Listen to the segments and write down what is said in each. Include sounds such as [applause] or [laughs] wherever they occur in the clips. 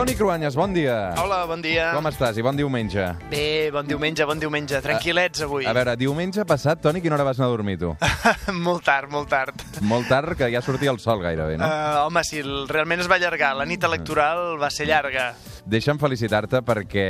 Toni Cruanyes, bon dia. Hola, bon dia. Com estàs? I bon diumenge. Bé, bon diumenge, bon diumenge. Tranquil·lets avui. A veure, diumenge passat, Toni, quina hora vas anar a dormir, tu? [laughs] molt tard, molt tard. Molt tard, que ja sortia el sol gairebé, no? Uh, home, sí, realment es va allargar. La nit electoral va ser llarga. Deixa'm felicitar-te perquè,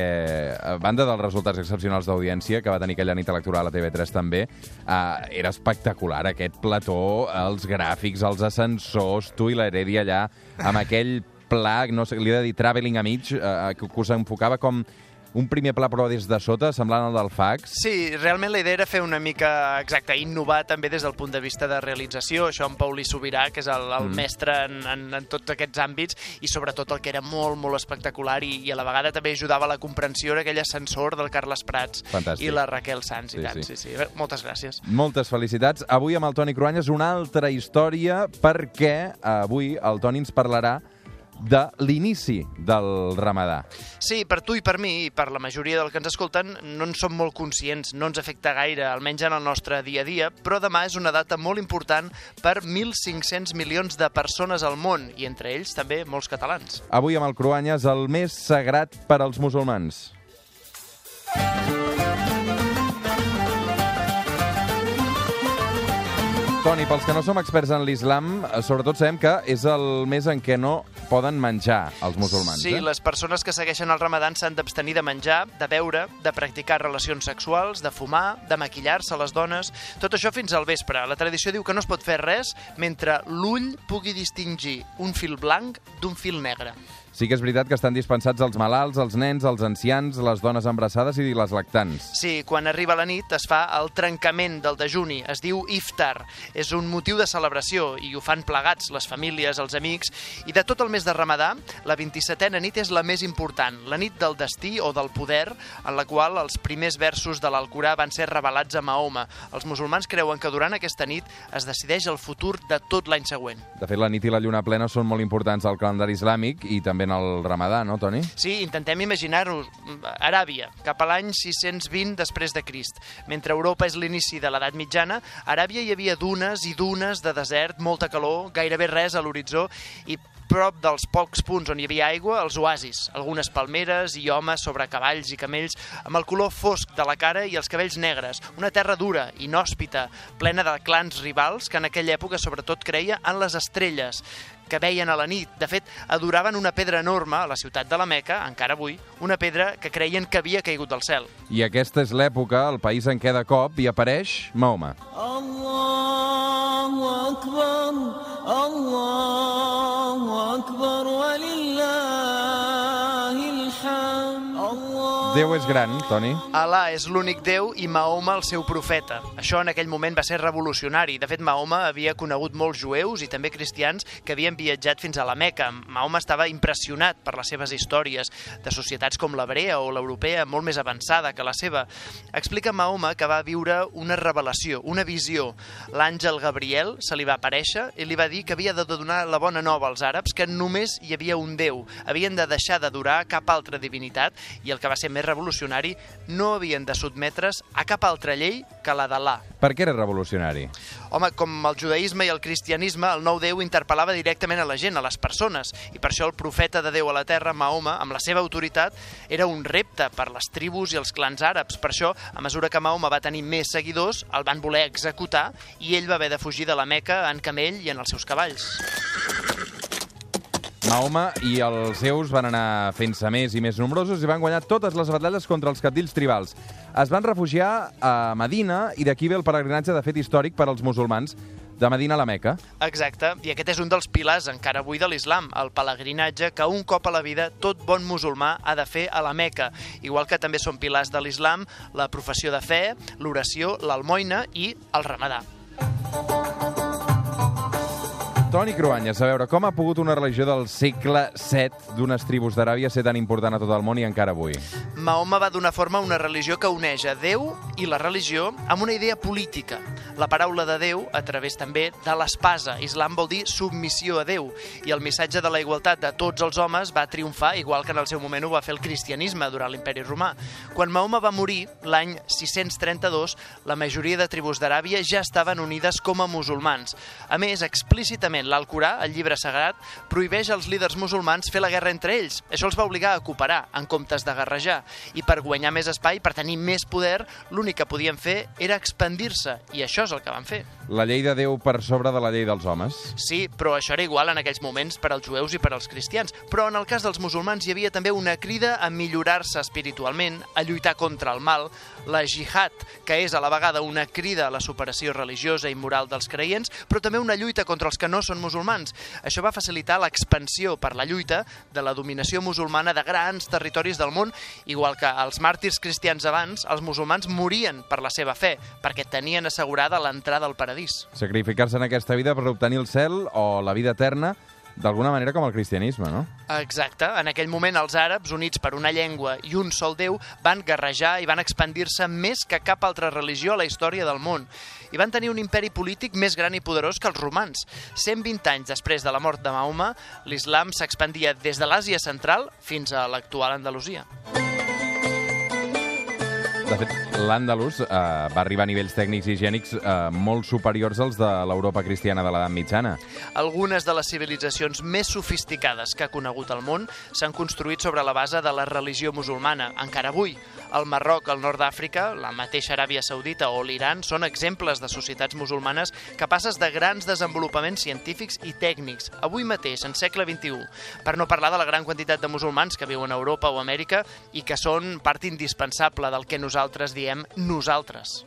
a banda dels resultats excepcionals d'audiència que va tenir aquella nit electoral a TV3 també, uh, era espectacular aquest plató, els gràfics, els ascensors, tu i l'Heredia allà, amb aquell pla, no sé, li he de dir traveling a mig, uh, que, que us enfocava com un primer pla però des de sota, semblant al del fax. Sí, realment la idea era fer una mica, exacte, innovar també des del punt de vista de realització, això en Pauli Sobirà, que és el, el mm. mestre en, en, en tots aquests àmbits, i sobretot el que era molt, molt espectacular i, i a la vegada també ajudava a la comprensió en aquell ascensor del Carles Prats Fantàstic. i la Raquel Sanz, Sí, i tant, sí. sí. sí, sí. Moltes gràcies. Moltes felicitats. Avui amb el Toni Cruanyes una altra història perquè avui el Toni ens parlarà de l'inici del ramadà. Sí, per tu i per mi, i per la majoria del que ens escolten, no en som molt conscients, no ens afecta gaire, almenys en el nostre dia a dia, però demà és una data molt important per 1.500 milions de persones al món, i entre ells també molts catalans. Avui amb el Cruanyes, el més sagrat per als musulmans. Toni, pels que no som experts en l'islam, eh, sobretot sabem que és el mes en què no poden menjar els musulmans. Sí, eh? les persones que segueixen el ramadan s'han d'abstenir de menjar, de beure, de practicar relacions sexuals, de fumar, de maquillar-se les dones... Tot això fins al vespre. La tradició diu que no es pot fer res mentre l'ull pugui distingir un fil blanc d'un fil negre. Sí que és veritat que estan dispensats els malalts, els nens, els ancians, les dones embarassades i les lactants. Sí, quan arriba la nit es fa el trencament del dejuni, es diu iftar. És un motiu de celebració i ho fan plegats les famílies, els amics. I de tot el mes de Ramadà, la 27a nit és la més important, la nit del destí o del poder, en la qual els primers versos de l'Alcorà van ser revelats a Mahoma. Els musulmans creuen que durant aquesta nit es decideix el futur de tot l'any següent. De fet, la nit i la lluna plena són molt importants al calendari islàmic i també en el ramadà, no, Toni? Sí, intentem imaginar-ho. Aràbia, cap a l'any 620 després de Crist. Mentre Europa és l'inici de l'edat mitjana, a Aràbia hi havia dunes i dunes de desert, molta calor, gairebé res a l'horitzó i prop dels pocs punts on hi havia aigua, els oasis, algunes palmeres i homes sobre cavalls i camells amb el color fosc de la cara i els cabells negres, una terra dura, inhòspita, plena de clans rivals que en aquella època sobretot creia en les estrelles, que veien a la nit. De fet, adoraven una pedra enorme a la ciutat de la Meca, encara avui, una pedra que creien que havia caigut del cel. I aquesta és l'època, el país en què de cop hi apareix Mahoma. Allahu Akbar, Allahu ولله Déu és gran, Toni. Alà és l'únic Déu i Mahoma el seu profeta. Això en aquell moment va ser revolucionari. De fet, Mahoma havia conegut molts jueus i també cristians que havien viatjat fins a la Meca. Mahoma estava impressionat per les seves històries de societats com l'hebrea o l'europea, molt més avançada que la seva. Explica Mahoma que va viure una revelació, una visió. L'àngel Gabriel se li va aparèixer i li va dir que havia de donar la bona nova als àrabs que només hi havia un Déu. Havien de deixar d'adorar cap altra divinitat i el que va ser més revolucionari, no havien de sotmetre's a cap altra llei que la d'Allah. Per què era revolucionari? Home, com el judaïsme i el cristianisme, el nou Déu interpel·lava directament a la gent, a les persones, i per això el profeta de Déu a la terra, Mahoma, amb la seva autoritat, era un repte per les tribus i els clans àrabs. Per això, a mesura que Mahoma va tenir més seguidors, el van voler executar i ell va haver de fugir de la Meca en camell i en els seus cavalls. Mahoma i els seus van anar fent-se més i més nombrosos i van guanyar totes les batalles contra els capdills tribals. Es van refugiar a Medina i d'aquí ve el pelegrinatge de fet històric per als musulmans de Medina a la Meca. Exacte, i aquest és un dels pilars encara avui de l'islam, el pelegrinatge que un cop a la vida tot bon musulmà ha de fer a la Meca, igual que també són pilars de l'islam la professió de fe, l'oració, l'almoina i el ramadà. Toni Cruanyes, a veure, com ha pogut una religió del segle VII d'unes tribus d'Aràbia ser tan important a tot el món i encara avui? Mahoma va donar forma a una religió que uneix a Déu i la religió amb una idea política. La paraula de Déu a través també de l'espasa. Islam vol dir submissió a Déu i el missatge de la igualtat de tots els homes va triomfar igual que en el seu moment ho va fer el cristianisme durant l'imperi romà. Quan Mahoma va morir, l'any 632, la majoria de tribus d'Aràbia ja estaven unides com a musulmans. A més, explícitament l'Alcorà, el llibre sagrat, prohibeix als líders musulmans fer la guerra entre ells. Això els va obligar a cooperar, en comptes de guerrejar. I per guanyar més espai, per tenir més poder, l'únic que podien fer era expandir-se, i això és el que van fer. La llei de Déu per sobre de la llei dels homes. Sí, però això era igual en aquells moments per als jueus i per als cristians. Però en el cas dels musulmans hi havia també una crida a millorar-se espiritualment, a lluitar contra el mal, la jihad, que és a la vegada una crida a la superació religiosa i moral dels creients, però també una lluita contra els que no són musulmans. Això va facilitar l'expansió per la lluita de la dominació musulmana de grans territoris del món, igual que els màrtirs cristians abans, els musulmans morien per la seva fe, perquè tenien assegurada l'entrada al paradís. Sacrificar-se en aquesta vida per obtenir el cel o la vida eterna, d'alguna manera com el cristianisme, no? Exacte. En aquell moment els àrabs, units per una llengua i un sol Déu, van guerrejar i van expandir-se més que cap altra religió a la història del món. I van tenir un imperi polític més gran i poderós que els romans. 120 anys després de la mort de Mahoma, l'islam s'expandia des de l'Àsia central fins a l'actual Andalusia. De fet, l'Àndalus eh, va arribar a nivells tècnics i higiènics eh, molt superiors als de l'Europa cristiana de l'edat mitjana. Algunes de les civilitzacions més sofisticades que ha conegut el món s'han construït sobre la base de la religió musulmana. Encara avui, el Marroc, el nord d'Àfrica, la mateixa Aràbia Saudita o l'Iran són exemples de societats musulmanes capaces de grans desenvolupaments científics i tècnics, avui mateix, en segle XXI. Per no parlar de la gran quantitat de musulmans que viuen a Europa o Amèrica i que són part indispensable del que nosaltres diem nosaltres.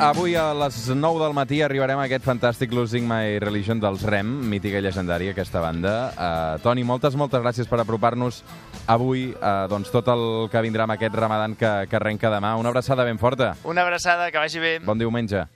Avui a les 9 del matí arribarem a aquest fantàstic Losing My Religion dels REM, mítica i llegendària, aquesta banda. Uh, Toni, moltes, moltes gràcies per apropar-nos avui uh, doncs, tot el que vindrà amb aquest ramadan que, que arrenca demà. Una abraçada ben forta. Una abraçada, que vagi bé. Bon diumenge.